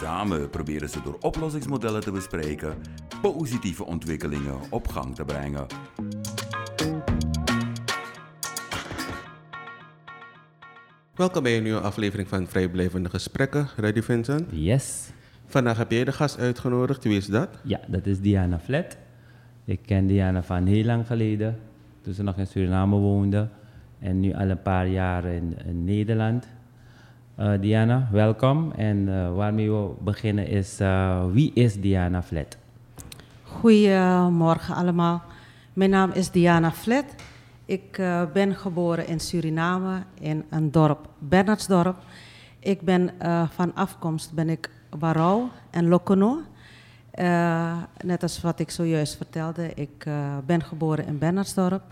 Samen proberen ze door oplossingsmodellen te bespreken positieve ontwikkelingen op gang te brengen. Welkom bij een nieuwe aflevering van Vrijblijvende Gesprekken, Radio Vincent. Yes. Vandaag heb jij de gast uitgenodigd, wie is dat? Ja, dat is Diana Flet. Ik ken Diana van heel lang geleden, toen ze nog in Suriname woonde. En nu al een paar jaar in, in Nederland. Uh, Diana, welkom. En uh, waarmee we beginnen is, uh, wie is Diana Flet? Goedemorgen allemaal. Mijn naam is Diana Flet. Ik ben geboren in Suriname in een dorp, Bernardsdorp. Ik ben van afkomst ben ik Warau en Lokono. Net als wat ik zojuist vertelde, ik ben geboren in Bernardsdorp.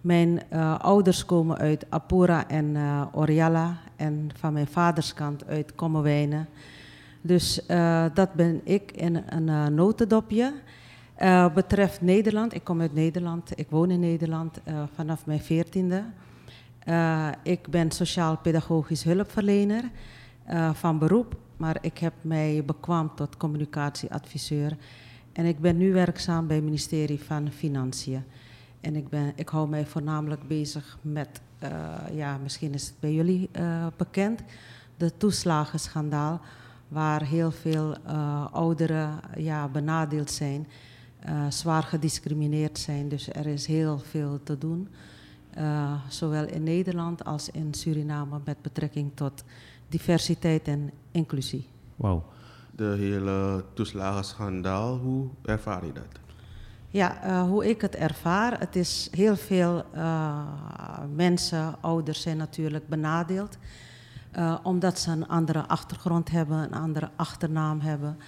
Mijn ouders komen uit Apura en Oriala en van mijn vaderskant uit Kommerwijnen. Dus dat ben ik in een notendopje. Uh, betreft Nederland, ik kom uit Nederland, ik woon in Nederland vanaf mijn veertiende. Ik ben sociaal-pedagogisch hulpverlener van beroep, maar ik heb mij bekwaamd tot communicatieadviseur. En ik ben nu werkzaam bij het ministerie van Financiën. En ik, ben, ik hou mij voornamelijk bezig met, ja, misschien is het bij jullie bekend, de toeslagenschandaal, waar heel veel ouderen ja, benadeeld zijn. Uh, zwaar gediscrimineerd zijn. Dus er is heel veel te doen. Uh, zowel in Nederland als in Suriname met betrekking tot diversiteit en inclusie. Wauw. De hele toeslagenschandaal, hoe ervaar je dat? Ja, uh, hoe ik het ervaar, het is heel veel mensen, ouders zijn natuurlijk benadeeld. omdat ze een andere achtergrond hebben, een andere achternaam hebben.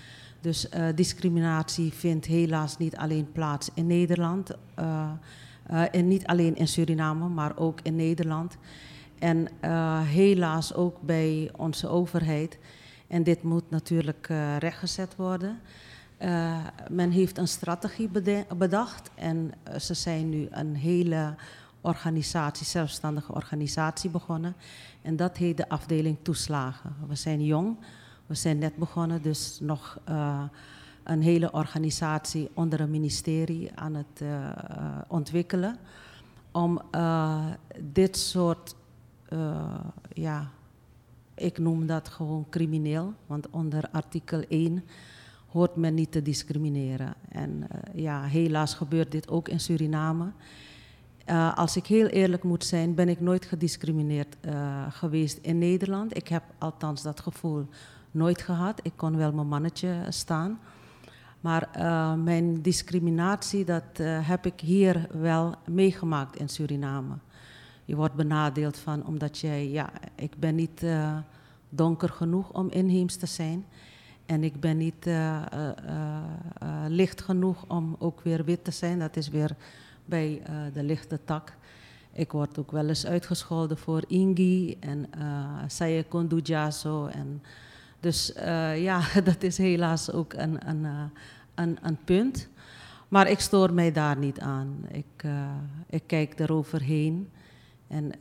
Dus discriminatie vindt helaas niet alleen plaats in Nederland. En niet alleen in Suriname, maar ook in Nederland. En helaas ook bij onze overheid. En dit moet natuurlijk rechtgezet worden. Men heeft een strategie bedacht en ze zijn nu een hele organisatie, zelfstandige organisatie begonnen. En dat heet de afdeling toeslagen. We zijn jong. We zijn net begonnen, dus nog uh, een hele organisatie onder een ministerie aan het ontwikkelen. Om dit soort, ja, ik noem dat gewoon crimineel, want onder artikel 1 hoort men niet te discrimineren. En ja, helaas gebeurt dit ook in Suriname. Uh, als ik heel eerlijk moet zijn, ben ik nooit gediscrimineerd uh, geweest in Nederland. Ik heb althans dat gevoel nooit gehad. Ik kon wel mijn mannetje staan. Maar mijn discriminatie, dat heb ik hier wel meegemaakt in Suriname. Je wordt benadeeld van, omdat jij, ja, ik ben niet donker genoeg om inheems te zijn. En ik ben niet licht genoeg om ook weer wit te zijn. Dat is weer bij de lichte tak. Ik word ook wel eens uitgescholden voor Ingi en uh, Saye Kondujaso en dus ja, dat is helaas ook een, een, een, een, punt. Maar ik stoor mij daar niet aan. Ik, uh, ik kijk eroverheen en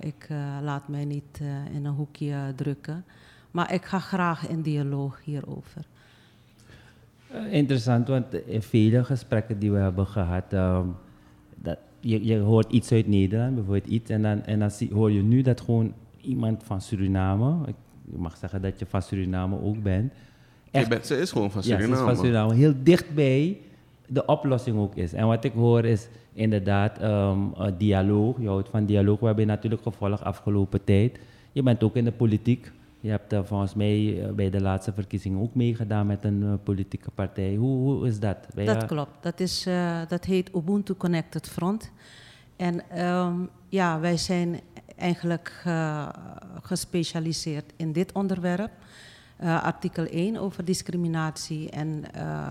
ik laat mij niet in een hoekje drukken. Maar ik ga graag in dialoog hierover. interessant, want in vele gesprekken die we hebben gehad, um, dat, je, je hoort iets uit Nederland, bijvoorbeeld iets, en dan, en dan zie, hoor je nu dat gewoon iemand van Suriname, ik je mag zeggen dat je van Suriname ook bent. Echt, bent ze is gewoon van Suriname. Ja, ze is van Suriname. Heel dichtbij de oplossing ook is. En wat ik hoor is inderdaad um, dialoog. Je houdt van dialoog. We hebben natuurlijk gevolgd afgelopen tijd. Je bent ook in de politiek. Je hebt uh, volgens mij uh, bij de laatste verkiezingen ook meegedaan met een uh, politieke partij. Hoe, hoe is dat? Bij dat klopt. Dat, is, dat heet Ubuntu Connected Front. En um, ja, wij zijn eigenlijk gespecialiseerd in dit onderwerp. Artikel 1 over discriminatie. En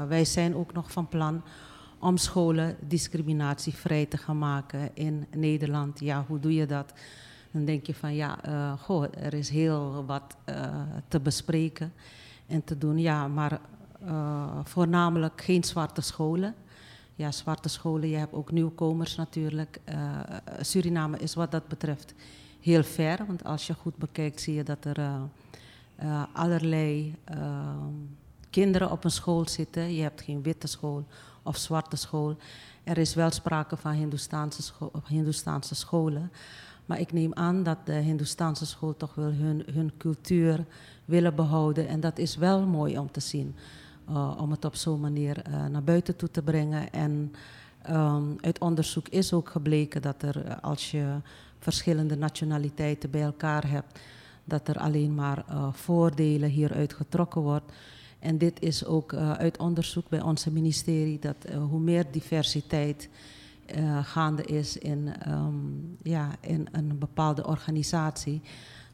wij zijn ook nog van plan om scholen discriminatievrij te gaan maken in Nederland. Ja, hoe doe je dat? Dan denk je van ja, uh, goh, er is heel wat uh, te bespreken en te doen. Ja, maar uh, voornamelijk geen zwarte scholen. Ja, zwarte scholen, je hebt ook nieuwkomers natuurlijk. Suriname is wat dat betreft heel ver, want als je goed bekijkt zie je dat er allerlei kinderen op een school zitten. Je hebt geen witte school of zwarte school. Er is wel sprake van Hindoestaanse scholen. Maar ik neem aan dat de Hindoestaanse school toch wel hun, hun cultuur willen behouden. En dat is wel mooi om te zien. Uh, om het op zo'n manier uh, naar buiten toe te brengen. En um, uit onderzoek is ook gebleken dat er, uh, als je verschillende nationaliteiten bij elkaar hebt, dat er alleen maar voordelen hieruit getrokken wordt. En dit is ook uit onderzoek bij onze ministerie, dat hoe meer diversiteit uh, gaande is in, um, ja, in een bepaalde organisatie,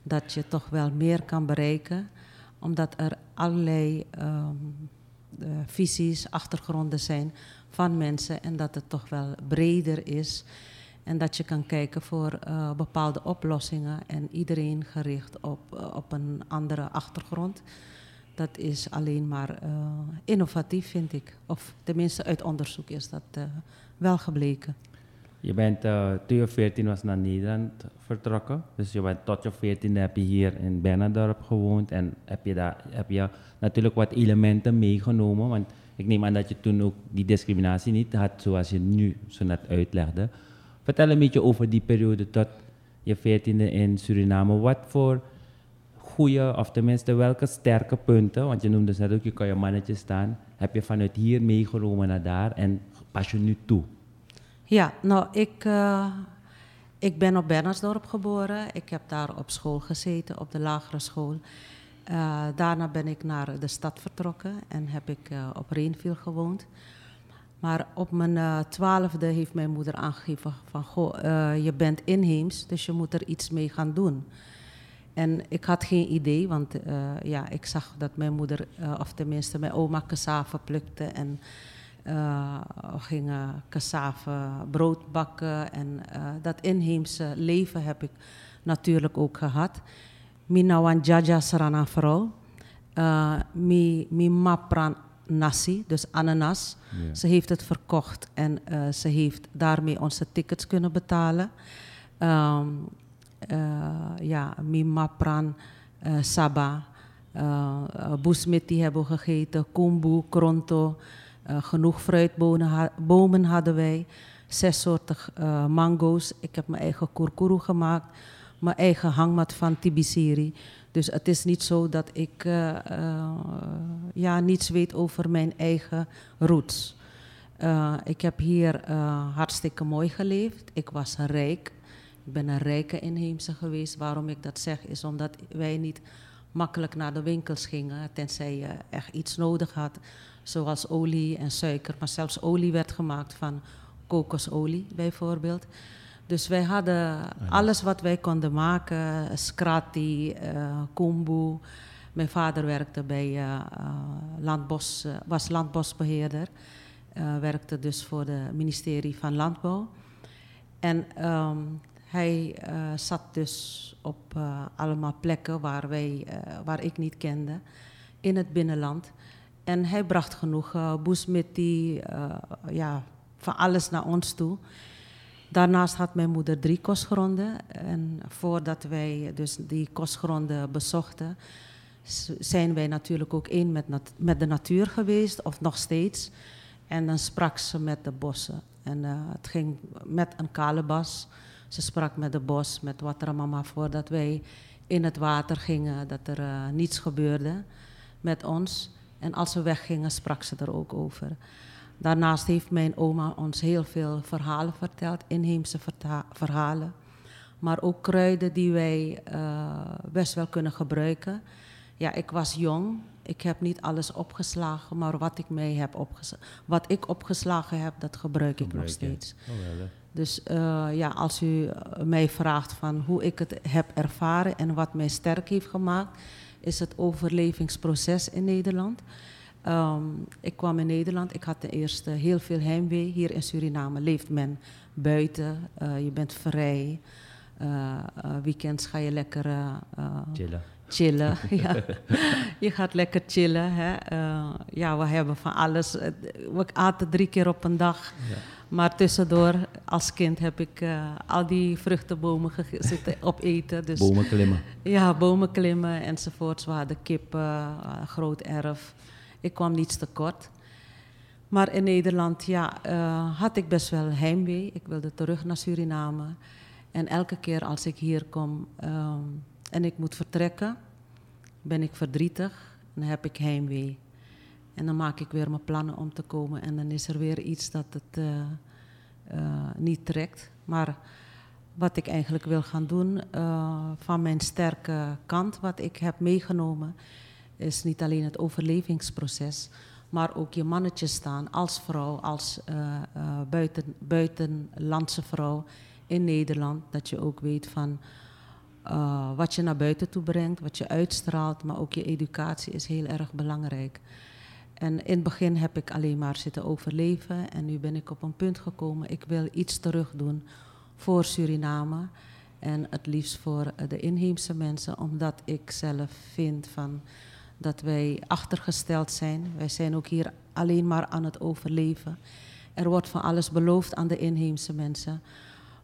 dat je toch wel meer kan bereiken, omdat er allerlei um, visies, achtergronden zijn van mensen en dat het toch wel breder is en dat je kan kijken voor uh, bepaalde oplossingen en iedereen gericht op, op een andere achtergrond. Dat is alleen maar innovatief, vind ik. Of tenminste, uit onderzoek is dat wel gebleken. Je bent, uh, toen je 14 was naar Nederland vertrokken. Dus je bent tot je 14 heb je hier in Bernadorp gewoond. En heb je, daar, heb je natuurlijk wat elementen meegenomen. Want ik neem aan dat je toen ook die discriminatie niet had zoals je nu zo net uitlegde. Vertel een beetje over die periode tot je 14e in Suriname. Wat voor goede, of tenminste welke sterke punten, want je noemde net ook, je kan je mannetje staan, heb je vanuit hier meegenomen naar daar en pas je nu toe? Ja, nou, ik, uh, ik ben op Bernardsdorp geboren. Ik heb daar op school gezeten, op de lagere school. Uh, daarna ben ik naar de stad vertrokken en heb ik uh, op Reenville gewoond. Maar op mijn twaalfde heeft mijn moeder aangegeven van... Goh, je bent inheems, dus je moet er iets mee gaan doen. En ik had geen idee, want ja, ik zag dat mijn moeder, of tenminste mijn oma, cassave plukte... en uh, gingen cassave brood bakken. En uh, dat inheemse leven heb ik natuurlijk ook gehad. Minawan jaja sarana vrouw. Uh, mi, mi mapran nasi, dus ananas. Yeah. Ze heeft het verkocht en uh, ze heeft daarmee onze tickets kunnen betalen. Um, ja, mi mapran saba. Uh, hebben we gegeten, kumbu, kronto. Uh, genoeg fruitbomen hadden wij. Zes soorten uh, mango's. Ik heb mijn eigen kurkuru gemaakt. Mijn eigen hangmat van Tibisiri. Dus het is niet zo dat ik uh, ja, niets weet over mijn eigen roots. ik heb hier hartstikke mooi geleefd. Ik was rijk. Ik ben een rijke inheemse geweest. Waarom ik dat zeg, is omdat wij niet makkelijk naar de winkels gingen, tenzij je echt iets nodig had zoals olie en suiker. Maar zelfs olie werd gemaakt van kokosolie bijvoorbeeld. Dus wij hadden alles wat wij konden maken, scrati, uh, kumbu. Mijn vader werkte bij uh, landbos, uh, was landbosbeheerder. werkte dus voor het ministerie van Landbouw. En um, hij zat dus op allemaal plekken waar, wij, waar ik niet kende in het binnenland. En hij bracht genoeg uh, ja, van alles naar ons toe. Daarnaast had mijn moeder drie kostgronden. En voordat wij dus die kostgronden bezochten, zijn wij natuurlijk ook één met, met de natuur geweest, of nog steeds. En dan sprak ze met de bossen. En uh, het ging met een kale bas. Ze sprak met de bos, met Watramama, voordat wij in het water gingen, dat er niets gebeurde met ons. En als we weggingen, sprak ze er ook over. Daarnaast heeft mijn oma ons heel veel verhalen verteld, inheemse verhalen. Maar ook kruiden die wij uh, best wel kunnen gebruiken. Ja, ik was jong. Ik heb niet alles opgeslagen, maar wat ik, mee heb opgeslagen, wat ik opgeslagen heb, dat gebruik, ik nog steeds. Oh, dus uh, ja, als u mij vraagt van hoe ik het heb ervaren en wat mij sterk heeft gemaakt, is het overlevingsproces in Nederland. Ehm, ik kwam in Nederland. Ik had ten eerste heel veel heimwee. Hier in Suriname leeft men buiten. Uh, je bent vrij. Uh, weekends ga je lekker chillen. chillen. ja. Je gaat lekker chillen. Hè? ja, we hebben van alles. We aten drie keer op een dag. Ja. Maar tussendoor, als kind, heb ik al die vruchtenbomen zitten opeten. Dus, bomen klimmen. Ja, bomen klimmen enzovoorts. We hadden kippen, groot erf. Ik kwam niets tekort. Maar in Nederland ja, uh, had ik best wel heimwee. Ik wilde terug naar Suriname. En elke keer als ik hier kom um, en ik moet vertrekken, ben ik verdrietig en heb ik heimwee. En dan maak ik weer mijn plannen om te komen en dan is er weer iets dat het uh, uh, niet trekt. Maar wat ik eigenlijk wil gaan doen van mijn sterke kant, wat ik heb meegenomen, is niet alleen het overlevingsproces, maar ook je mannetje staan als vrouw, als buiten, buitenlandse vrouw in Nederland. Dat je ook weet van wat je naar buiten toe brengt, wat je uitstraalt, maar ook je educatie is heel erg belangrijk. En in het begin heb ik alleen maar zitten overleven en nu ben ik op een punt gekomen, ik wil iets terug doen voor Suriname. En het liefst voor de inheemse mensen, omdat ik zelf vind van dat wij achtergesteld zijn. Wij zijn ook hier alleen maar aan het overleven. Er wordt van alles beloofd aan de inheemse mensen,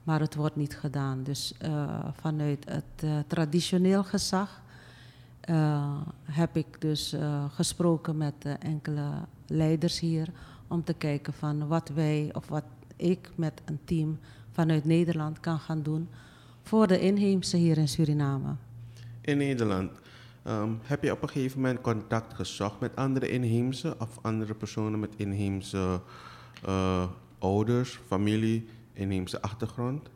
maar het wordt niet gedaan. Dus uh, vanuit het uh, traditioneel gezag uh, heb ik dus gesproken met enkele leiders hier om te kijken van wat wij of wat ik met een team vanuit Nederland kan gaan doen voor de inheemse hier in Suriname. In Nederland. Um, heb je op een gegeven moment contact gezocht met andere inheemse of andere personen met inheemse ouders, familie, inheemse achtergrond?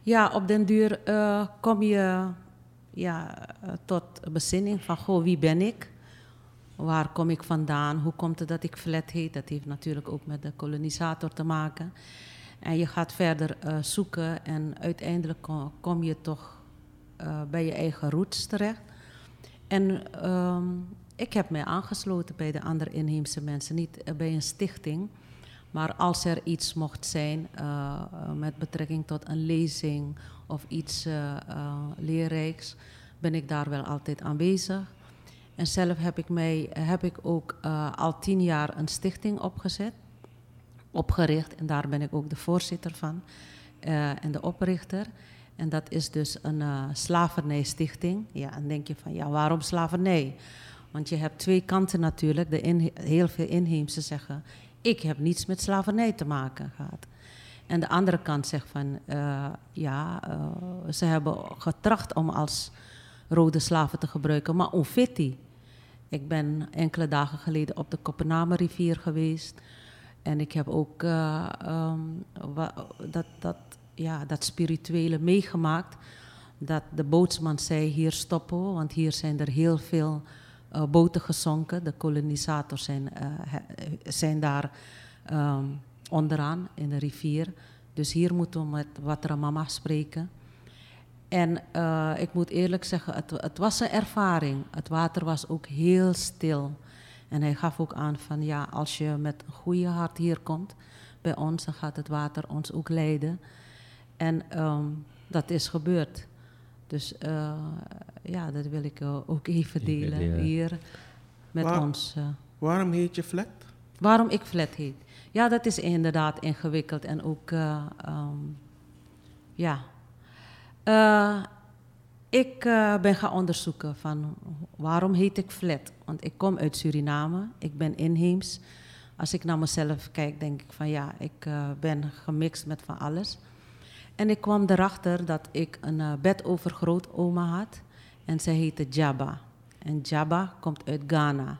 Ja, op den duur kom je ja, uh, tot bezinning van, goh, wie ben ik? Waar kom ik vandaan? Hoe komt het dat ik flat heet? Dat heeft natuurlijk ook met de kolonisator te maken. En je gaat verder zoeken en uiteindelijk kom, kom je toch bij je eigen roots terecht. En um, ik heb mij aangesloten bij de andere inheemse mensen, niet eh, bij een stichting. Maar als er iets mocht zijn uh, met betrekking tot een lezing of iets uh, leerrijks, ben ik daar wel altijd aanwezig. En zelf heb ik, mij, heb ik ook al tien jaar een stichting opgezet, opgericht. En daar ben ik ook de voorzitter van en de oprichter. En dat is dus een slavernijstichting. Ja, en denk je van, ja, waarom slavernij? Want je hebt twee kanten natuurlijk. De heel veel inheemse zeggen, ik heb niets met slavernij te maken gehad. En de andere kant zegt van, uh, ja, uh, ze hebben getracht om als rode slaven te gebruiken, maar onfitti. Ik ben enkele dagen geleden op de Kopenhagen geweest. En ik heb ook uh, um, dat, dat ja, dat spirituele meegemaakt. Dat de bootsman zei, hier stoppen want hier zijn er heel veel uh, boten gezonken. De kolonisators zijn, uh, zijn daar um, onderaan in de rivier. Dus hier moeten we met Watramama spreken. En uh, ik moet eerlijk zeggen, het, het, was een ervaring. Het water was ook heel stil. En hij gaf ook aan van ja, als je met een goede hart hier komt bij ons, dan gaat het water ons ook leiden. En um, dat is gebeurd. Dus uh, ja, dat wil ik uh, ook even delen hier met Waar, ons. Uh. Waarom heet je Flat? Waarom ik Flat heet? Ja, dat is inderdaad ingewikkeld en ook, um, ja. ik ben gaan onderzoeken van waarom heet ik Flat? Want ik kom uit Suriname, ik ben inheems. Als ik naar mezelf kijk, denk ik van ja, ik ben gemixt met van alles. En ik kwam erachter dat ik een uh, bedovergrootoma had. En zij heette Jabba. En Jabba komt uit Ghana.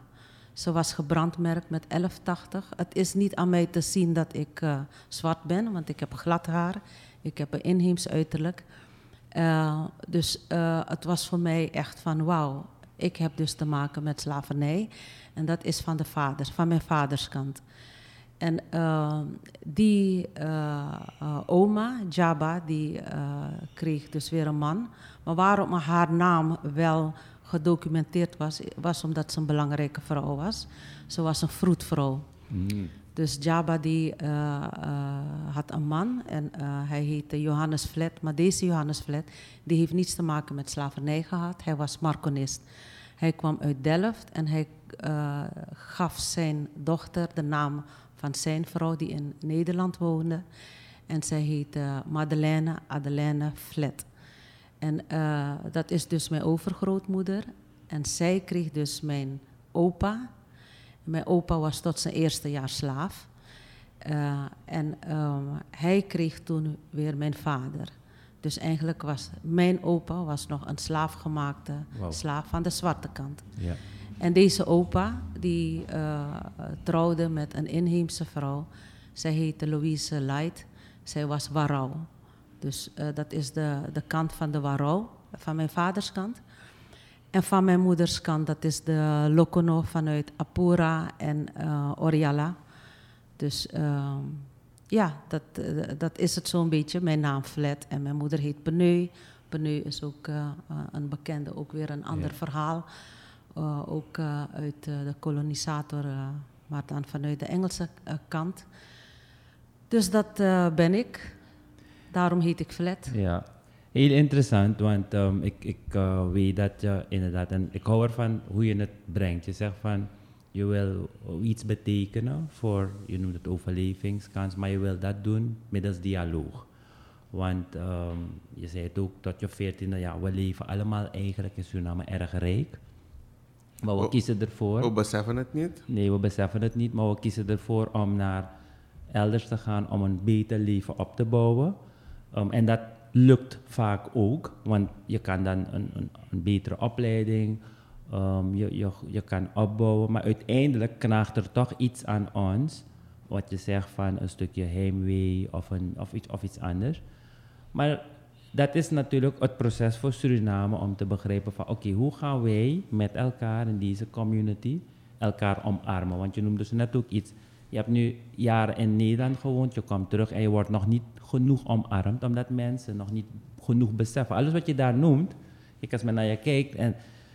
Ze was gebrandmerkt met 1180. Het is niet aan mij te zien dat ik uh, zwart ben, want ik heb glad haar. Ik heb een inheems uiterlijk. Uh, dus het was voor mij echt van wauw. Ik heb dus te maken met slavernij. En dat is van de vaders, van mijn vaderskant. En uh, die uh, uh, oma, Jabba, die kreeg dus weer een man. Maar waarom haar naam wel gedocumenteerd was, was omdat ze een belangrijke vrouw was. Ze was een vroedvrouw. Mm. Dus Jabba die, eh, eh, had een man en eh, hij heette Johannes Vlet. Maar deze Johannes Vlet die heeft niets te maken met slavernij gehad. Hij was Marconist. Hij kwam uit Delft en hij eh, gaf zijn dochter de naam van zijn vrouw die in Nederland woonde. En zij heette Madeleine Adelaine Vlet. En eh, dat is dus mijn overgrootmoeder. En zij kreeg dus mijn opa. Mijn opa was tot zijn eerste jaar slaaf. Eh, en ehm, hij kreeg toen weer mijn vader. Dus eigenlijk was mijn opa was nog een slaafgemaakte slaaf van de zwarte kant. Ja. En deze opa, die eh, trouwde met een inheemse vrouw. Zij heette Louise Light. Zij was Warau. Dus eh, dat is de, de kant van de Warau, van mijn vaders kant. En van mijn moeders kant, dat is de Lokono vanuit Apura en eh Oriala. Dus ehm, ja, dat, dat is het zo'n beetje. Mijn naam Flet en mijn moeder heet Peneu. Peneu is ook een bekende, ook weer een ander Ja. verhaal. Eh, ook eh, uit eh, de kolonisator, maar dan vanuit de Engelse kant. Dus dat ben ik. Daarom heet ik Flet. Ja, heel interessant, want ehm, ik, ik weet dat je inderdaad, en ik hou ervan hoe je het brengt. Je zegt van, je wil iets betekenen voor, je noemt het overlevingskans, maar je wil dat doen middels dialoog. Want ehm, je zei het ook tot je veertiende, ja, we leven allemaal eigenlijk in Suriname erg rijk. Maar we kiezen ervoor. We beseffen het niet. Nee, we beseffen het niet, maar we kiezen ervoor om naar elders te gaan om een beter leven op te bouwen. Um, en dat lukt vaak ook, want je kan dan een, een, een betere opleiding, um, je, je, je kan opbouwen, maar uiteindelijk knaagt er toch iets aan ons, wat je zegt van een stukje heimwee of, een, of, iets, of iets anders. Maar dat is natuurlijk het proces voor Suriname om te begrijpen van oké, hoe gaan wij met elkaar in deze community elkaar omarmen? Want je noemde dus net ook iets. Je hebt nu jaren in Nederland gewoond, je komt terug en je wordt nog niet genoeg omarmd, omdat mensen nog niet genoeg beseffen. Alles wat je daar noemt, ik als men naar je kijkt en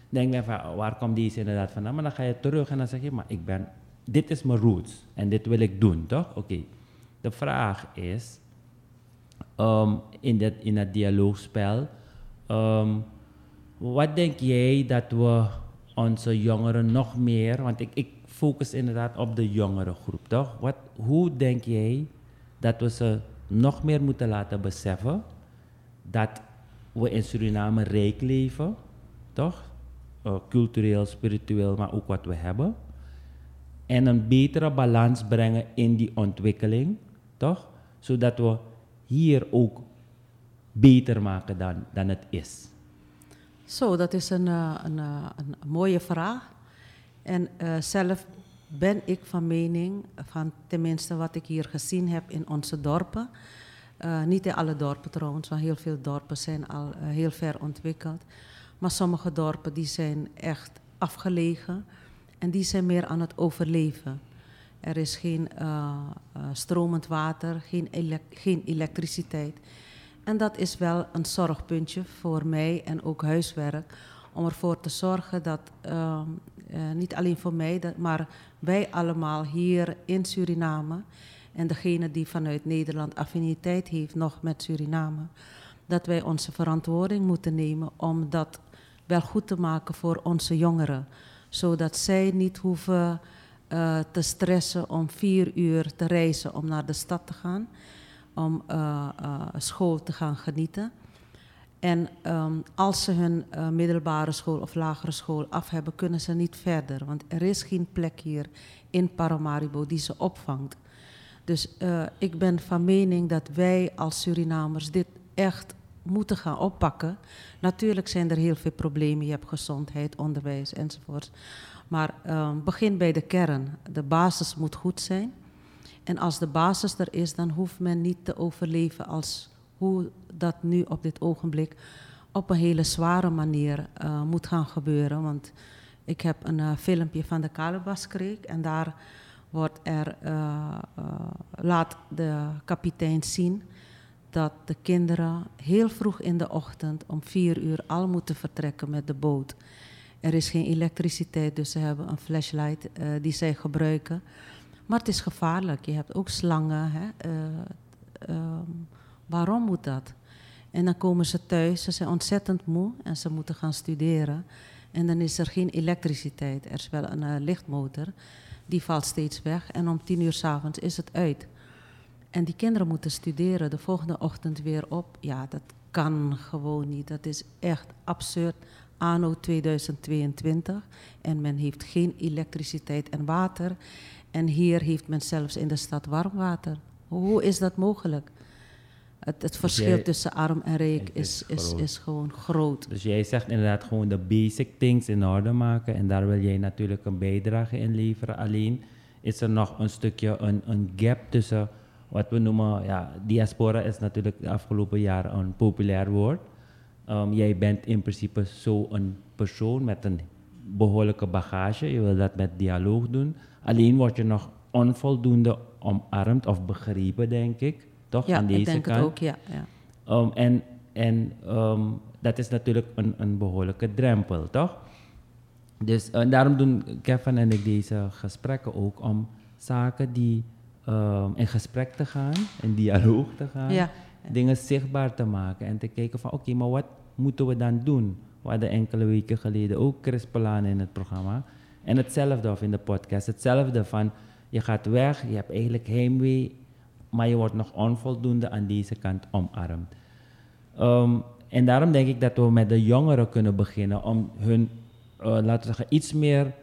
denk van waar komt deze inderdaad vandaan? Maar dan ga je terug en dan zeg je, maar ik ben, dit is mijn roots en dit wil ik doen, toch? Oké, de vraag is, um, in, dat, in dat dialoogspel. Um, wat denk jij dat we onze jongeren nog meer, want ik, ik focus inderdaad op de jongere groep, toch? Wat, hoe denk jij dat we ze nog meer moeten laten beseffen dat we in Suriname rijk leven, toch? Uh, cultureel, spiritueel, maar ook wat we hebben. En een betere balans brengen in die ontwikkeling, toch? Zodat we hier ook beter maken dan, dan het is. Zo, dat is een, eh, een, eh, een mooie vraag. En eh, zelf ben ik van mening, van tenminste wat ik hier gezien heb in onze dorpen. niet in alle dorpen trouwens, want heel veel dorpen zijn al heel ver ontwikkeld. Maar sommige dorpen die zijn echt afgelegen en die zijn meer aan het overleven. Er is geen eh, eh, stromend water, geen, geen elektriciteit. En dat is wel een zorgpuntje voor mij en ook huiswerk. Om ervoor te zorgen dat, ehm, eh, niet alleen voor mij, maar wij allemaal hier in Suriname. En degene die vanuit Nederland affiniteit heeft nog met Suriname. Dat wij onze verantwoording moeten nemen om dat wel goed te maken voor onze jongeren. Zodat zij niet hoeven eh, te stressen om vier uur te reizen om naar de stad te gaan om eh, eh, school te gaan genieten. En ehm, als ze hun middelbare school of lagere school af hebben, kunnen ze niet verder. Want er is geen plek hier in Paramaribo die ze opvangt. Dus ik ben van mening dat wij als Surinamers dit echt moeten gaan oppakken. Natuurlijk zijn er heel veel problemen. Je hebt gezondheid, onderwijs enzovoort. Maar ehm, begin bij de kern. De basis moet goed zijn. En als de basis er is, dan hoeft men niet te overleven als hoe dat nu op dit ogenblik op een hele zware manier eh, moet gaan gebeuren. Want ik heb een eh, filmpje van de Kalebaskreek en daar wordt er, eh, laat de kapitein zien dat de kinderen heel vroeg in de ochtend om vier uur al moeten vertrekken met de boot. Er is geen elektriciteit, dus ze hebben een flashlight uh, die zij gebruiken. Maar het is gevaarlijk. Je hebt ook slangen. Hè? Uh, waarom moet dat? En dan komen ze thuis, ze zijn ontzettend moe en ze moeten gaan studeren. En dan is er geen elektriciteit. Er is wel een uh, lichtmotor, die valt steeds weg. En om tien uur s'avonds is het uit. En die kinderen moeten studeren, de volgende ochtend weer op. Ja, dat kan gewoon niet. Dat is echt absurd. Anno 2022 en men heeft geen elektriciteit en water. En hier heeft men zelfs in de stad warm water. Hoe is dat mogelijk? Het, het verschil tussen arm en rijk is, is, is, gewoon groot. Dus jij zegt inderdaad gewoon de basic things in orde maken. En daar wil jij natuurlijk een bijdrage in leveren. Alleen is er nog een stukje een, een gap tussen wat we noemen, ja, diaspora is natuurlijk de afgelopen jaren een populair woord. Um, jij bent in principe zo'n persoon met een behoorlijke bagage. Je wil dat met dialoog doen. Alleen word je nog onvoldoende omarmd of begrepen, denk ik. Toch? Ja, aan deze ik denk kant. het ook, ja. ja. Um, en en um, dat is natuurlijk een, een behoorlijke drempel, toch? Dus uh, daarom doen Kevin en ik deze gesprekken ook om zaken die um, in gesprek te gaan, in dialoog te gaan, Ja. Dingen zichtbaar te maken en te kijken van oké, maar wat moeten we dan doen? We hadden enkele weken geleden ook Chris Polaan in het programma. En hetzelfde of in de podcast, hetzelfde van je gaat weg, je hebt eigenlijk heimwee, maar je wordt nog onvoldoende aan deze kant omarmd. Um, en daarom denk ik dat we met de jongeren kunnen beginnen om hun, uh, laten we zeggen, iets meer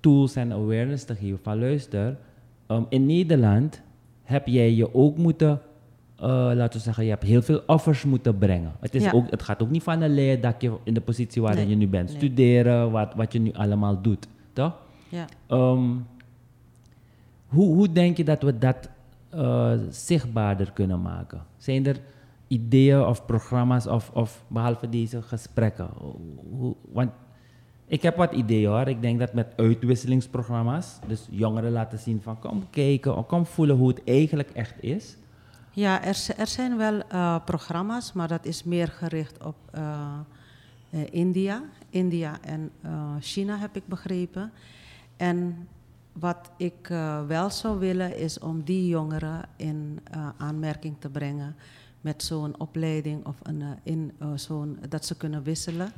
tools en awareness te geven. Van luister, um, in Nederland heb jij je ook moeten, uh, laten we zeggen, je hebt heel veel offers moeten brengen. Het, is Ja. ook, het gaat ook niet van een leer dat je in de positie waarin Nee, je nu bent. nee. Studeren, wat, wat je nu allemaal doet, toch? Ja. Um, hoe, hoe denk je dat we dat uh, zichtbaarder kunnen maken? Zijn er ideeën of programma's of, of behalve deze gesprekken? Hoe, want ik heb wat ideeën hoor. Ik denk dat met uitwisselingsprogramma's, dus jongeren laten zien van kom kijken of kom voelen hoe het eigenlijk echt is. Ja, er, er zijn wel eh, programma's, maar dat is meer gericht op eh, eh, India. India en China heb ik begrepen. En wat ik wel zou willen is om die jongeren in aanmerking te brengen met zo'n opleiding of een, in, zo'n, dat ze kunnen wisselen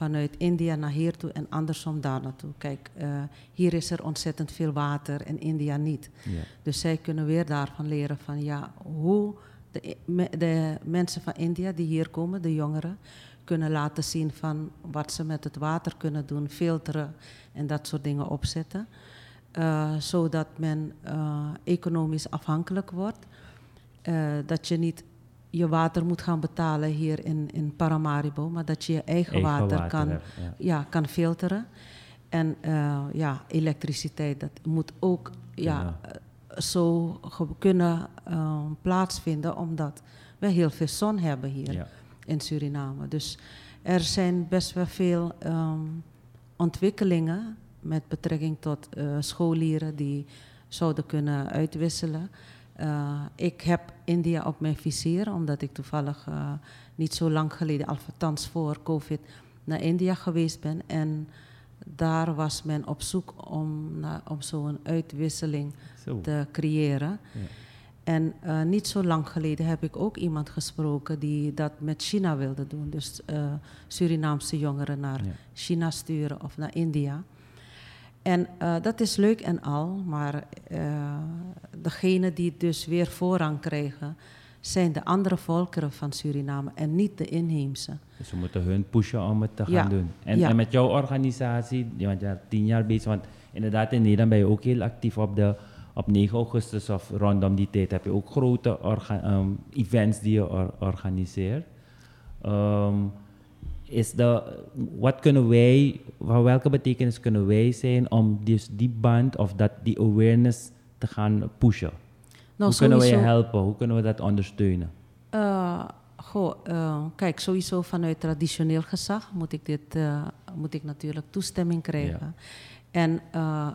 vanuit India naar hier toe en andersom daar naartoe. Kijk, eh, hier is er ontzettend veel water en India niet. Ja. Dus zij kunnen weer daarvan leren van ja, hoe de, de mensen van India die hier komen, de jongeren, kunnen laten zien van wat ze met het water kunnen doen, filteren en dat soort dingen opzetten. Eh, zodat men eh, economisch afhankelijk wordt. Dat je niet je water moet gaan betalen hier in, in Paramaribo, maar dat je je eigen, Eigen water, water kan, hebt, ja. ja, kan filteren. En eh, ja, elektriciteit, dat moet ook ja, Ja. eh, zo kunnen eh, plaatsvinden, omdat we heel veel zon hebben hier Ja. in Suriname. Dus er zijn best wel veel ehm, ontwikkelingen met betrekking tot eh, scholieren die zouden kunnen uitwisselen. Eh, ik heb India op mijn vizier, omdat ik toevallig eh, niet zo lang geleden, althans voor COVID, naar India geweest ben. En daar was men op zoek om, naar- om zo'n uitwisseling Zo. te creëren. Ja. En eh, niet zo lang geleden heb ik ook iemand gesproken die dat met China wilde doen. Dus Surinaamse jongeren naar Ja. China sturen of naar India. En eh, dat is leuk en al, maar uh, degene die dus weer voorrang krijgen, zijn de andere volkeren van Suriname en niet de inheemse. Dus we moeten hun pushen om het te gaan Ja. doen. En, Ja. en met jouw organisatie, want je bent tien jaar bezig, want inderdaad in Nederland ben je ook heel actief op, de, op 9 augustus of rondom die tijd heb je ook grote orga- ehm, events die je or- organiseert. Ehm, is de, wat kunnen wij, van welke betekenis kunnen wij zijn om dus die band of dat, die awareness te gaan pushen? Nou, Hoe kunnen we je helpen? Hoe kunnen we dat ondersteunen? Uh, goh, uh, kijk, sowieso vanuit traditioneel gezag moet ik, dit, uh, moet ik natuurlijk toestemming krijgen. En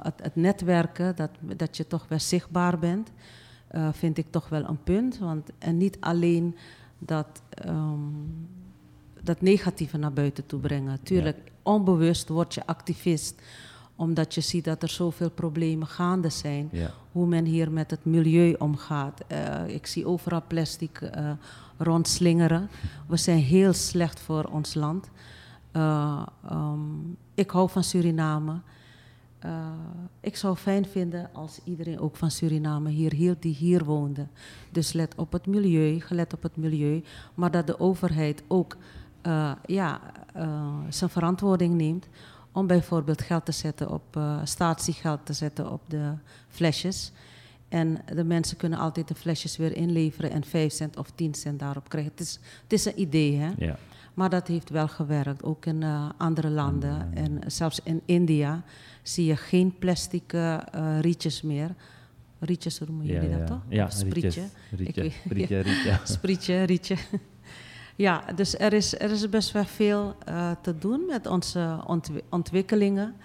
het, het netwerken, dat, dat je toch wel zichtbaar bent, vind ik toch wel een punt. Want, en niet alleen dat, um, dat negatieve naar buiten toe brengen. Tuurlijk, onbewust word je activist omdat je ziet dat er zoveel problemen gaande zijn. Ja. Hoe men hier met het milieu omgaat. Eh, ik zie overal plastic eh, rondslingeren. We zijn heel slecht voor ons land. Eh, ehm, ik hou van Suriname. Ik zou fijn vinden als iedereen ook van Suriname hier hield die hier woonde. Dus let op het milieu, gelet op het milieu. Maar dat de overheid ook uh, ja, zijn verantwoording neemt om bijvoorbeeld geld te zetten op statiegeld te zetten op de flesjes. En de mensen kunnen altijd de flesjes weer inleveren en 5 cent of 10 cent daarop krijgen. Het is, het is een idee, hè? Ja. Maar dat heeft wel gewerkt, ook in uh, andere landen. En zelfs in India zie je geen plastic uh, rietjes meer. Rietjes noemen jullie ja, dat toch? Ja, sprietje. Rietje, rietje, rietje. sprietje, rietje. Ja, dus er is, er is best wel veel uh, te doen met onze ontwi ontwikkelingen.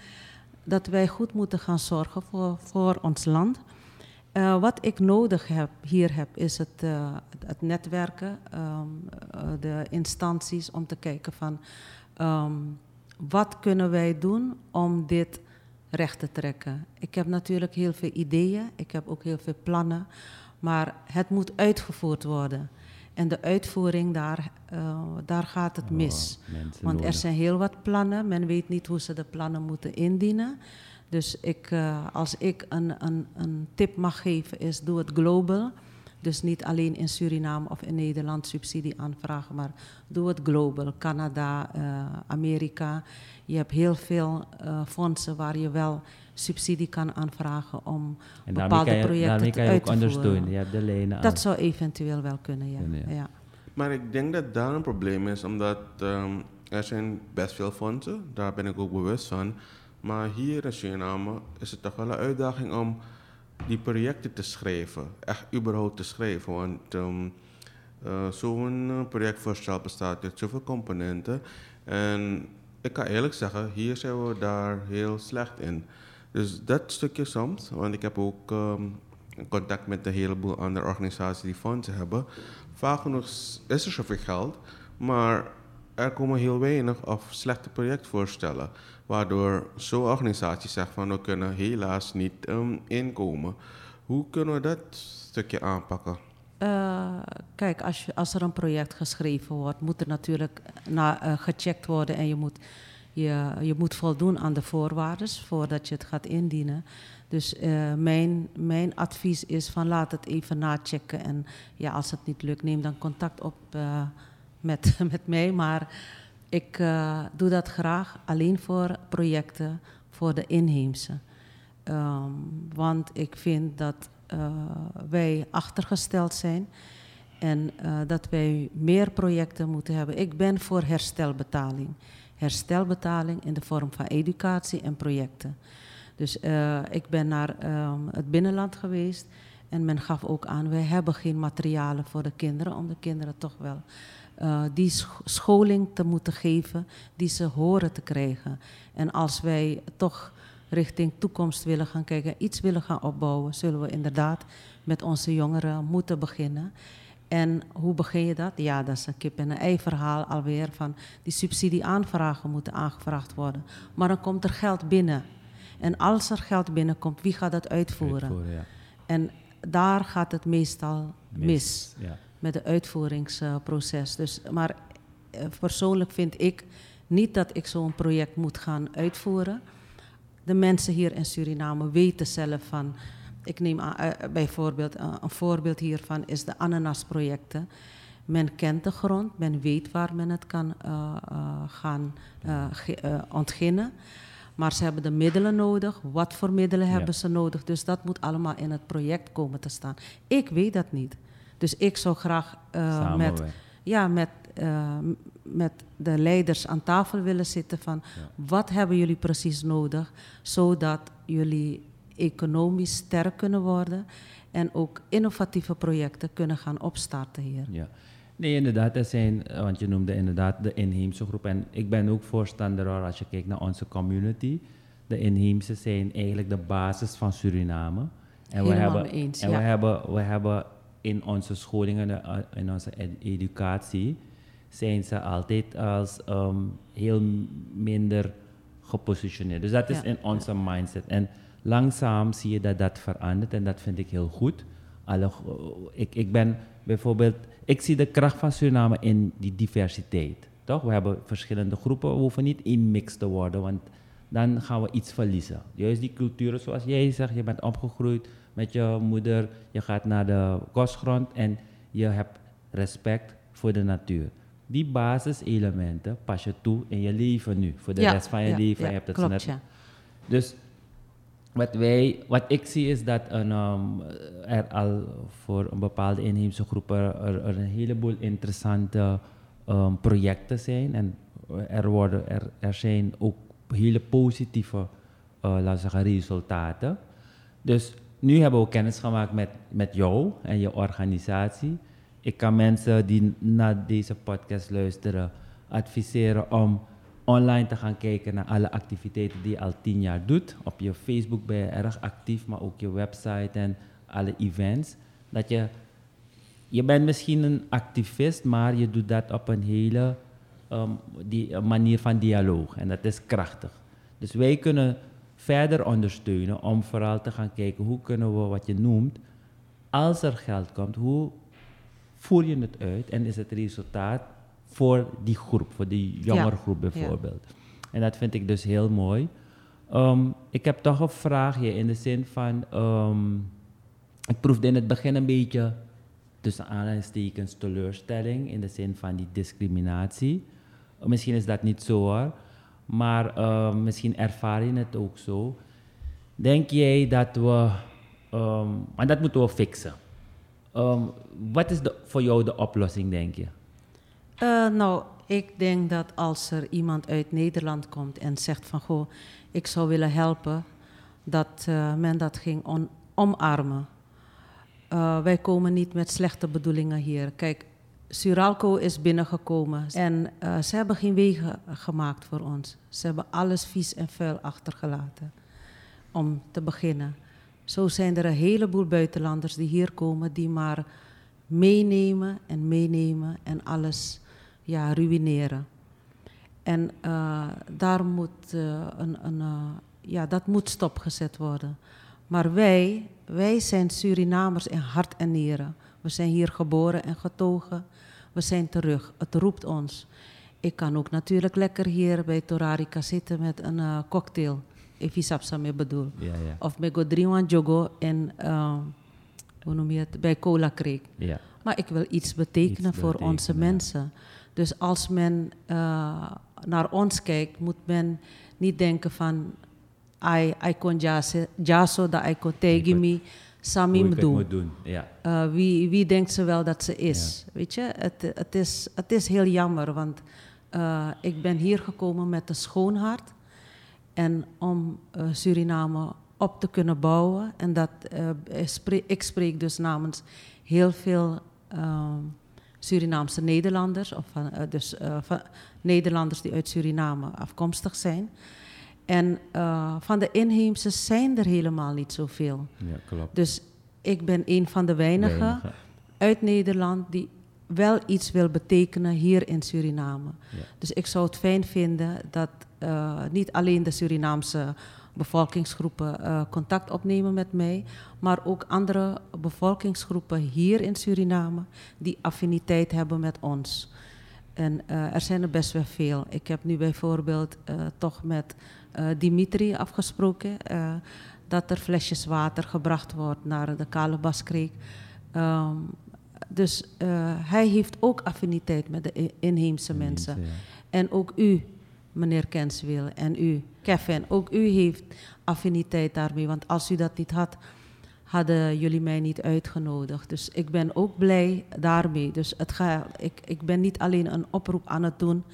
Dat wij goed moeten gaan zorgen voor, voor ons land. Uh, wat ik nodig heb, hier heb, is het, uh, het netwerken, uh, de instanties om te kijken van um, wat kunnen wij doen om dit recht te trekken. Ik heb natuurlijk heel veel ideeën, ik heb ook heel veel plannen, maar het moet uitgevoerd worden. En de uitvoering, daar, daar gaat het mis. Oh, Want er nodig. zijn heel wat plannen, men weet niet hoe ze de plannen moeten indienen. Dus ik, uh, als ik een, een, een, tip mag geven, is doe het global. Dus niet alleen in Suriname of in Nederland subsidie aanvragen, maar doe het global. Canada, uh, Amerika. Je hebt heel veel uh, fondsen waar je wel subsidie kan aanvragen om en bepaalde je, projecten kan je uit ook te ondersteunen. voeren. Je hebt de lenen Dat zou eventueel wel kunnen, ja. Kunnen, ja. ja. Maar ik denk dat daar een probleem is, omdat um, er zijn best veel fondsen, daar ben ik ook bewust van. Maar hier in Suriname is het toch wel een uitdaging om die projecten te schrijven. Echt überhaupt te schrijven. Want um, uh, zo'n projectvoorstel bestaat uit zoveel componenten. En ik kan eerlijk zeggen, hier zijn we daar heel slecht in. Dus dat stukje soms, want ik heb ook um, contact met een heleboel andere organisaties die fondsen hebben. Vaak genoeg is er zoveel geld, maar er komen heel weinig of slechte projectvoorstellen. Waardoor zo'n organisatie zegt van we kunnen helaas niet um, inkomen. Hoe kunnen we dat stukje aanpakken? Uh, kijk, als, je, als, er een project geschreven wordt, moet er natuurlijk na, uh, gecheckt worden en je moet, je, je moet voldoen aan de voorwaarden voordat je het gaat indienen. Dus uh, mijn, mijn advies is van laat het even nachecken en ja, als het niet lukt, neem dan contact op met, met mij. Maar ik uh, doe dat graag alleen voor projecten voor de inheemse. Um, want ik vind dat uh, wij achtergesteld zijn en uh, dat wij meer projecten moeten hebben. Ik ben voor herstelbetaling. Herstelbetaling in de vorm van educatie en projecten. Dus ik ben naar um, het binnenland geweest en men gaf ook aan, wij hebben geen materialen voor de kinderen om de kinderen toch wel uh, die scholing te moeten geven die ze horen te krijgen. En als wij toch richting toekomst willen gaan kijken, iets willen gaan opbouwen, zullen we inderdaad met onze jongeren moeten beginnen. En hoe begin je dat? Ja, dat is een kip en een ei verhaal alweer van die subsidieaanvragen moeten aangevraagd worden. Maar dan komt er geld binnen. En als er geld binnenkomt, wie gaat dat uitvoeren? Uitvoeren, ja. En daar gaat het meestal mis. mis. Ja. Met het uitvoeringsproces. Dus, maar uh, persoonlijk vind ik niet dat ik zo'n project moet gaan uitvoeren. De mensen hier in Suriname weten zelf van. Ik neem uh, bijvoorbeeld uh, een voorbeeld hiervan is de ananasprojecten. Men kent de grond, men weet waar men het kan uh, gaan ontginnen. Maar ze hebben de middelen nodig. Wat voor middelen ja. hebben ze nodig? Dus dat moet allemaal in het project komen te staan. Ik weet dat niet. Dus ik zou graag uh, met, ja, met, uh, met de leiders aan tafel willen zitten van ja. wat hebben jullie precies nodig, zodat jullie economisch sterk kunnen worden en ook innovatieve projecten kunnen gaan opstarten hier. Ja. Nee, inderdaad, er zijn, want je noemde inderdaad de inheemse groep. En ik ben ook voorstander als je kijkt naar onze community. De inheemse zijn eigenlijk de basis van Suriname. En we hebben, eens, en ja. we hebben, we hebben in onze scholingen, in onze ed educatie, zijn ze altijd als ehm, heel minder gepositioneerd. Dus dat is Ja, in onze mindset. En langzaam zie je dat dat verandert en dat vind ik heel goed. Alle, ik, ik ben bijvoorbeeld, ik zie de kracht van Suriname in die diversiteit. Toch? We hebben verschillende groepen, we hoeven niet mix te worden, want dan gaan we iets verliezen. Juist die culturen, zoals jij zegt, je bent opgegroeid met je moeder, je gaat naar de kostgrond en je hebt respect voor de natuur. Die basiselementen pas je toe in je leven nu, voor de Ja, rest van je ja, leven. ja, je hebt het klopt, net ja. dus wat, wij, wat ik zie is dat een, ehm, er al voor een bepaalde inheemse groepen er, er een heleboel interessante ehm, projecten zijn. En er, worden, er, er zijn ook hele positieve laten we zeggen, resultaten. Dus nu hebben we kennis gemaakt met, met jou en je organisatie. Ik kan mensen die naar deze podcast luisteren adviseren om online te gaan kijken naar alle activiteiten die je al tien jaar doet. Op je Facebook ben je erg actief, maar ook je website en alle events. Dat je, je bent misschien een activist, maar je doet dat op een hele um, die, manier van dialoog. En dat is krachtig. Dus wij kunnen verder ondersteunen om vooral te gaan kijken hoe kunnen we wat je noemt, als er geld komt, hoe voer je het uit en is het resultaat voor die groep, voor die jongerengroep ja. bijvoorbeeld. En dat vind ik dus heel mooi. Ehm, ik heb toch een vraagje in de zin van, ehm, ik proefde in het begin een beetje tussen aanhalingstekens teleurstelling in de zin van die discriminatie. Misschien is dat niet zo hoor, maar ehm, misschien ervaar je het ook zo. Denk jij dat we, ehm maar dat moeten we fixen. Ehm, wat is de, voor jou de oplossing, denk je? Eh, nou, ik denk dat als er iemand uit Nederland komt en zegt van goh, ik zou willen helpen, dat eh, men dat ging omarmen. Eh, wij komen niet met slechte bedoelingen hier. Kijk, Suralco is binnengekomen en eh, ze hebben geen wegen gemaakt voor ons. Ze hebben alles vies en vuil achtergelaten, om te beginnen. Zo zijn er een heleboel buitenlanders die hier komen, die maar meenemen en meenemen en alles ja, ruïneren. En eh, daar moet, eh, een, een, ja, dat moet stopgezet worden. Maar wij, wij zijn Surinamers in hart en nieren. We zijn hier geboren en getogen. We zijn terug. Het roept ons. Ik kan ook natuurlijk lekker hier bij Torarica zitten met een eh, cocktail. If je mee bedoel. Ja, ja. Of met Godriwan Jogo en eh, hoe noem je het? Bij Cola Creek. ja. Maar ik wil iets betekenen Iets voor onze betekenen, mensen. Dus als men eh, naar ons kijkt, moet men niet denken van... I, I kon jaso, dat I kon tegen Hoe ik het doen. moet doen. Ja. Eh, wie, wie denkt ze wel dat ze is? Weet je, het, het, is, het is heel jammer, want eh, ik ben hier gekomen met een schoon hart. En om eh, Suriname op te kunnen bouwen. En dat, ik spreek- ik spreek dus namens heel veel ehm, Surinaamse Nederlanders. Of van, dus van Nederlanders die uit Suriname afkomstig zijn. En eh, van de inheemse zijn er helemaal niet zoveel. ja, klopt. Dus ik ben een van de weinigen Weinigen. uit Nederland die wel iets wil betekenen hier in Suriname. Ja. Dus ik zou het fijn vinden dat eh, niet alleen de Surinaamse bevolkingsgroepen eh, contact opnemen met mij, maar ook andere bevolkingsgroepen hier in Suriname die affiniteit hebben met ons. En er zijn er best wel veel. Ik heb nu bijvoorbeeld toch met Dimitri afgesproken eh, dat er flesjes water gebracht wordt naar de Kalebaskrek. Ehm, dus eh, hij heeft ook affiniteit met de inheemse mensen. Ja. En ook u, meneer Kenswil, en u, Kevin, ook u heeft affiniteit daarmee. Want als u dat niet had, hadden jullie mij niet uitgenodigd. Dus ik ben ook blij daarmee. Dus het ga, ik, ik ben niet alleen een oproep aan het doen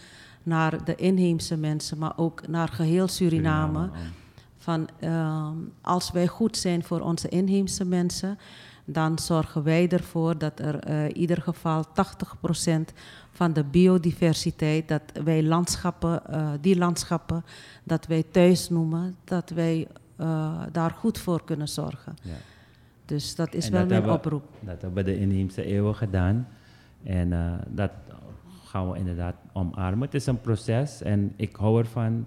naar de inheemse mensen, maar ook naar geheel Suriname. Suriname, Van, ehm, als wij goed zijn voor onze inheemse mensen, dan zorgen wij ervoor dat er eh, in ieder geval 80% van de biodiversiteit, dat wij landschappen, eh, die landschappen, dat wij thuis noemen, dat wij eh, daar goed voor kunnen zorgen. Ja. Dus dat is En wel dat mijn hebben- oproep. Dat hebben we de inheemse eeuwen gedaan. En eh, dat gaan we inderdaad omarmen. Het is een proces en ik hou ervan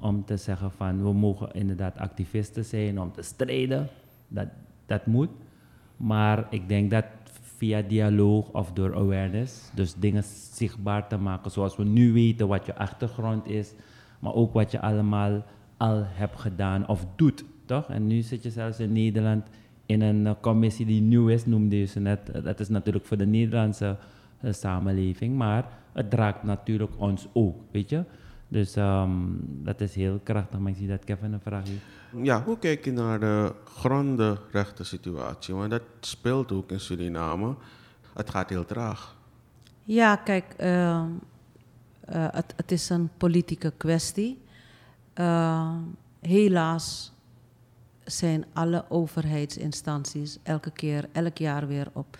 om te zeggen van we mogen inderdaad activisten zijn om te strijden. Dat, dat moet. Maar ik denk dat via dialoog of door awareness, dus dingen zichtbaar te maken zoals we nu weten wat je achtergrond is, maar ook wat je allemaal al hebt gedaan of doet, toch? En nu zit je zelfs in Nederland in een uh, commissie die nieuw is, noemde je ze net. Dat is natuurlijk voor de Nederlandse uh, samenleving, maar het raakt natuurlijk ons ook, weet je? Dus um, dat is heel krachtig, maar ik zie dat Kevin een vraag heeft. Ja, hoe kijk je naar de grondenrechten situatie? Want dat speelt ook in Suriname. Het gaat heel traag. Ja, kijk, uh, uh, het, het, is een politieke kwestie. Uh, helaas zijn alle overheidsinstanties elke keer, elk jaar weer op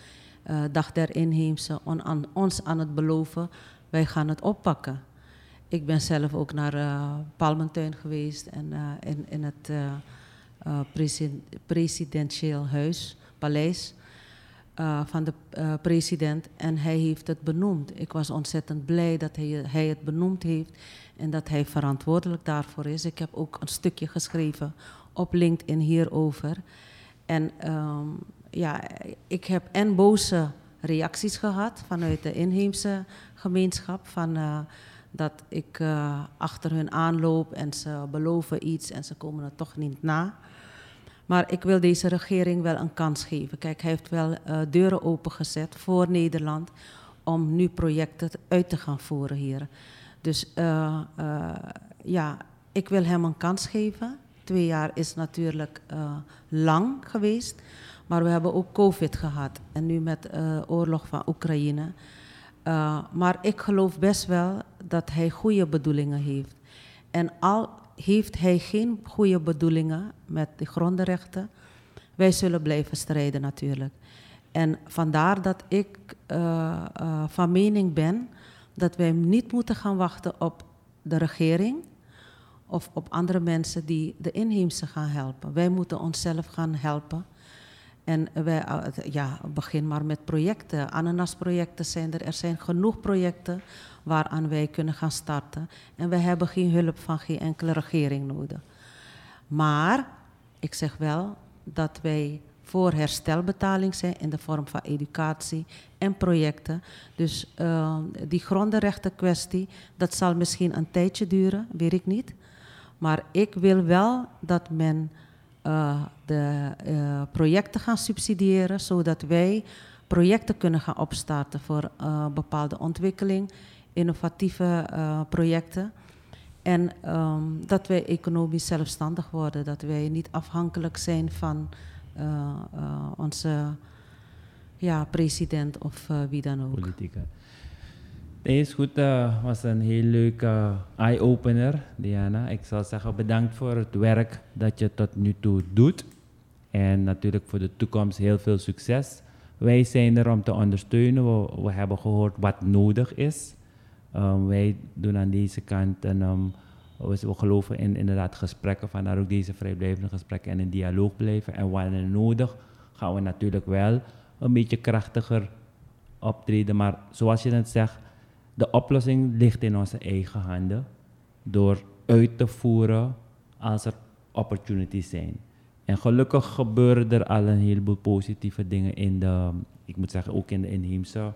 uh, Dag der Inheemse on, aan, ons aan het beloven, wij gaan het oppakken. Ik ben zelf ook naar uh, Palmentuin geweest en uh, in, in het president, presidentieel huis, paleis van de president. En hij heeft het benoemd. Ik was ontzettend blij dat hij, hij het benoemd heeft en dat hij verantwoordelijk daarvoor is. Ik heb ook een stukje geschreven op LinkedIn hierover. En um, ja, ik heb en boze reacties gehad vanuit de inheemse gemeenschap. Van, uh, dat ik uh, achter hun aanloop en ze beloven iets en ze komen het toch niet na. Maar ik wil deze regering wel een kans geven. Kijk, hij heeft wel uh, deuren opengezet voor Nederland om nu projecten uit te gaan voeren hier. Dus ja, ik wil hem een kans geven. Twee jaar is natuurlijk lang geweest. Maar we hebben ook COVID gehad. En nu met de oorlog van Oekraïne. Uh, maar ik geloof best wel dat hij goede bedoelingen heeft. En al heeft hij geen goede bedoelingen met de grondrechten, wij zullen blijven strijden natuurlijk. En vandaar dat ik uh, uh, van mening ben dat wij niet moeten gaan wachten op de regering of op andere mensen die de inheemse gaan helpen. Wij moeten onszelf gaan helpen. En wij, ja, begin maar met projecten. Ananasprojecten zijn er. Er zijn genoeg projecten waaraan wij kunnen gaan starten. En wij hebben geen hulp van geen enkele regering nodig. Maar ik zeg wel dat wij voor herstelbetaling zijn in de vorm van educatie en projecten. Dus uh, die grondenrechtenkwestie, dat zal misschien een tijdje duren, weet ik niet. Maar ik wil wel dat men uh, de uh, projecten gaan subsidiëren, zodat wij projecten kunnen gaan opstarten voor uh, bepaalde ontwikkeling, innovatieve projecten. En um, dat wij economisch zelfstandig worden, dat wij niet afhankelijk zijn van onze ja, president of wie dan ook. Nee, is goed. Uh, was een heel leuke eye-opener, Diana. Ik zou zeggen bedankt voor het werk dat je tot nu toe doet. En natuurlijk voor de toekomst heel veel succes. Wij zijn er om te ondersteunen. We, hebben gehoord wat nodig is. Um, wij doen aan deze kant en um, we, we, geloven in inderdaad gesprekken, vandaar ook deze vrijblijvende gesprekken en een dialoog blijven. En wanneer nodig gaan we natuurlijk wel een beetje krachtiger optreden. Maar zoals je net zegt, de oplossing ligt in onze eigen handen door uit te voeren als er opportunities zijn. En gelukkig gebeuren er al een heleboel positieve dingen in de, ik moet zeggen ook in de inheemse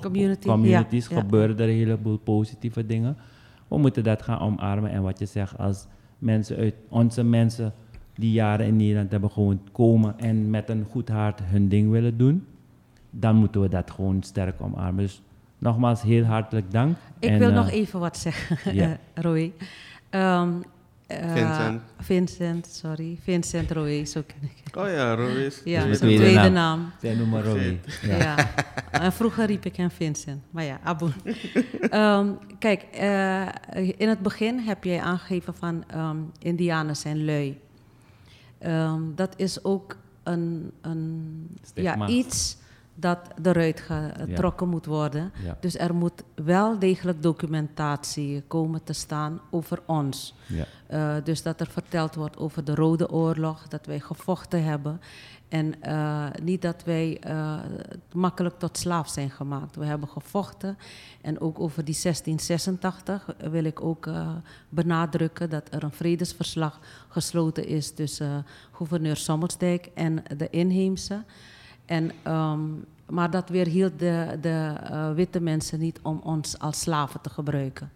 Community, communities ja, gebeuren ja. er een heleboel positieve dingen. We moeten dat gaan omarmen en wat je zegt als mensen uit onze mensen die jaren in Nederland hebben gewoon komen en met een goed hart hun ding willen doen, dan moeten we dat gewoon sterk omarmen. Dus Nogmaals, heel hartelijk dank. Ik en, wil uh, nog even wat zeggen, ja. Roy. Um, uh, Vincent. Vincent, sorry. Vincent Roy, zo ken ik Oh ja, Roy is... Ja, Dus zijn met tweede tweede naam. Zij noemen Robbie. Ja. ja. En vroeger riep ik hem Vincent. Maar ja, Abu. um, kijk, uh, in het begin heb jij aangegeven van um, Indianen zijn lui. Um, dat is ook een, een ja, iets dat eruit getrokken moet worden. Ja. Dus er moet wel degelijk documentatie komen te staan over ons. Ja. Uh, dus dat er verteld wordt over de Rode Oorlog, dat wij gevochten hebben. En uh, niet dat wij uh, makkelijk tot slaaf zijn gemaakt. We hebben gevochten. En ook over die 1686 wil ik ook benadrukken dat er een vredesverslag gesloten is tussen gouverneur Sommelsdijk en de inheemse. En, um, maar dat weerhield de, de uh, witte mensen niet om ons als slaven te gebruiken.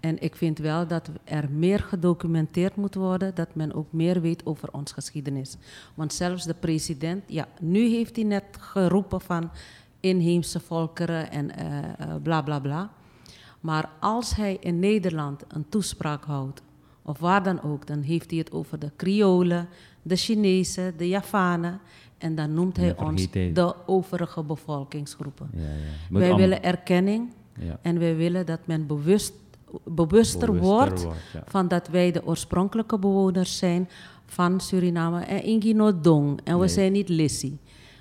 En ik vind wel dat er meer gedocumenteerd moet worden, dat men ook meer weet over onze geschiedenis. Want zelfs de president, ja, nu heeft hij net geroepen van inheemse volkeren en uh, uh, bla bla bla. Maar als hij in Nederland een toespraak houdt, of waar dan ook, dan heeft hij het over de Kriolen, de Chinezen, de Javanen. En dan noemt hij ons hij. de overige bevolkingsgroepen. Ja, ja. Wij willen erkenning ja. en wij willen dat men bewust, bewuster, bewuster wordt, wordt van dat wij de oorspronkelijke bewoners zijn van Suriname en Ingino Dong. En we nee. zijn niet Lissi.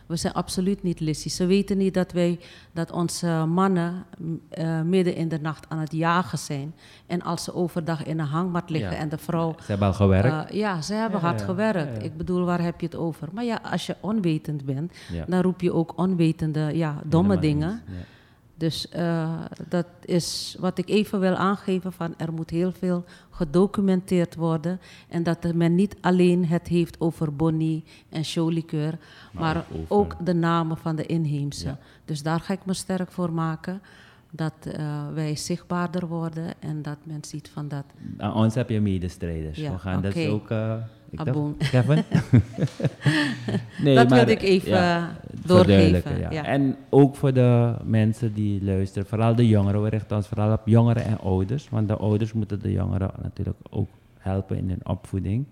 We zijn absoluut niet Lissy. Ze weten niet dat wij, dat onze mannen uh, midden in de nacht aan het jagen zijn. En als ze overdag in een hangmat liggen ja. en de vrouw... Ze hebben al gewerkt. Uh, ja, ze hebben ja, hard gewerkt. Ik bedoel, waar heb je het over? Maar ja, als je onwetend bent, dan roep je ook onwetende, ja, domme dingen. Dus uh, dat is wat ik even wil aangeven van er moet heel veel gedocumenteerd worden. En dat men niet alleen het heeft over Bonnie en Cholikeur, maar, maar ook de namen van de inheemse. Ja. Dus daar ga ik me sterk voor maken. Dat uh, wij zichtbaarder worden en dat men ziet van dat. Aan ons heb je medestrijders. Ja, We gaan okay. dat ook. Uh, ik Aboom. dacht, Kevin? nee, dat wilde ik even ja, doorgeven. Ja. Ja. En ook voor de mensen die luisteren, vooral de jongeren, we richten ons vooral op jongeren en ouders, want de ouders moeten de jongeren natuurlijk ook helpen in hun opvoeding.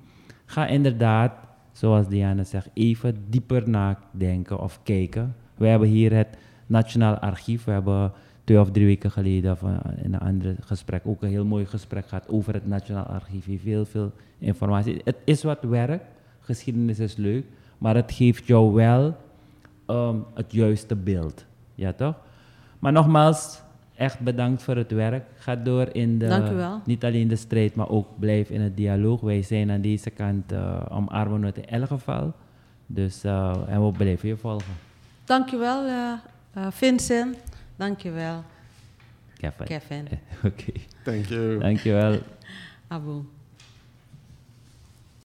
Ga inderdaad, zoals Diana zegt, even dieper nadenken of kijken. We hebben hier het Nationaal Archief, we hebben twee of drie weken geleden van in een ander gesprek ook een heel mooi gesprek gehad over het Nationaal Archief. Heel veel informatie. Het is wat werk, geschiedenis is leuk, maar het geeft jou wel um, het juiste beeld. Ja, toch? Maar nogmaals, echt bedankt voor het werk. Ga door in de, niet alleen de strijd, maar ook blijf in het dialoog. Wij zijn aan deze kant uh, omarmen het in elk geval. Dus, uh, en we blijven je volgen. Dankjewel, uh, uh, Vincent. Dankjewel. Kevin. Kevin. Oké. Okay. Thank you. Dankjewel. Abu.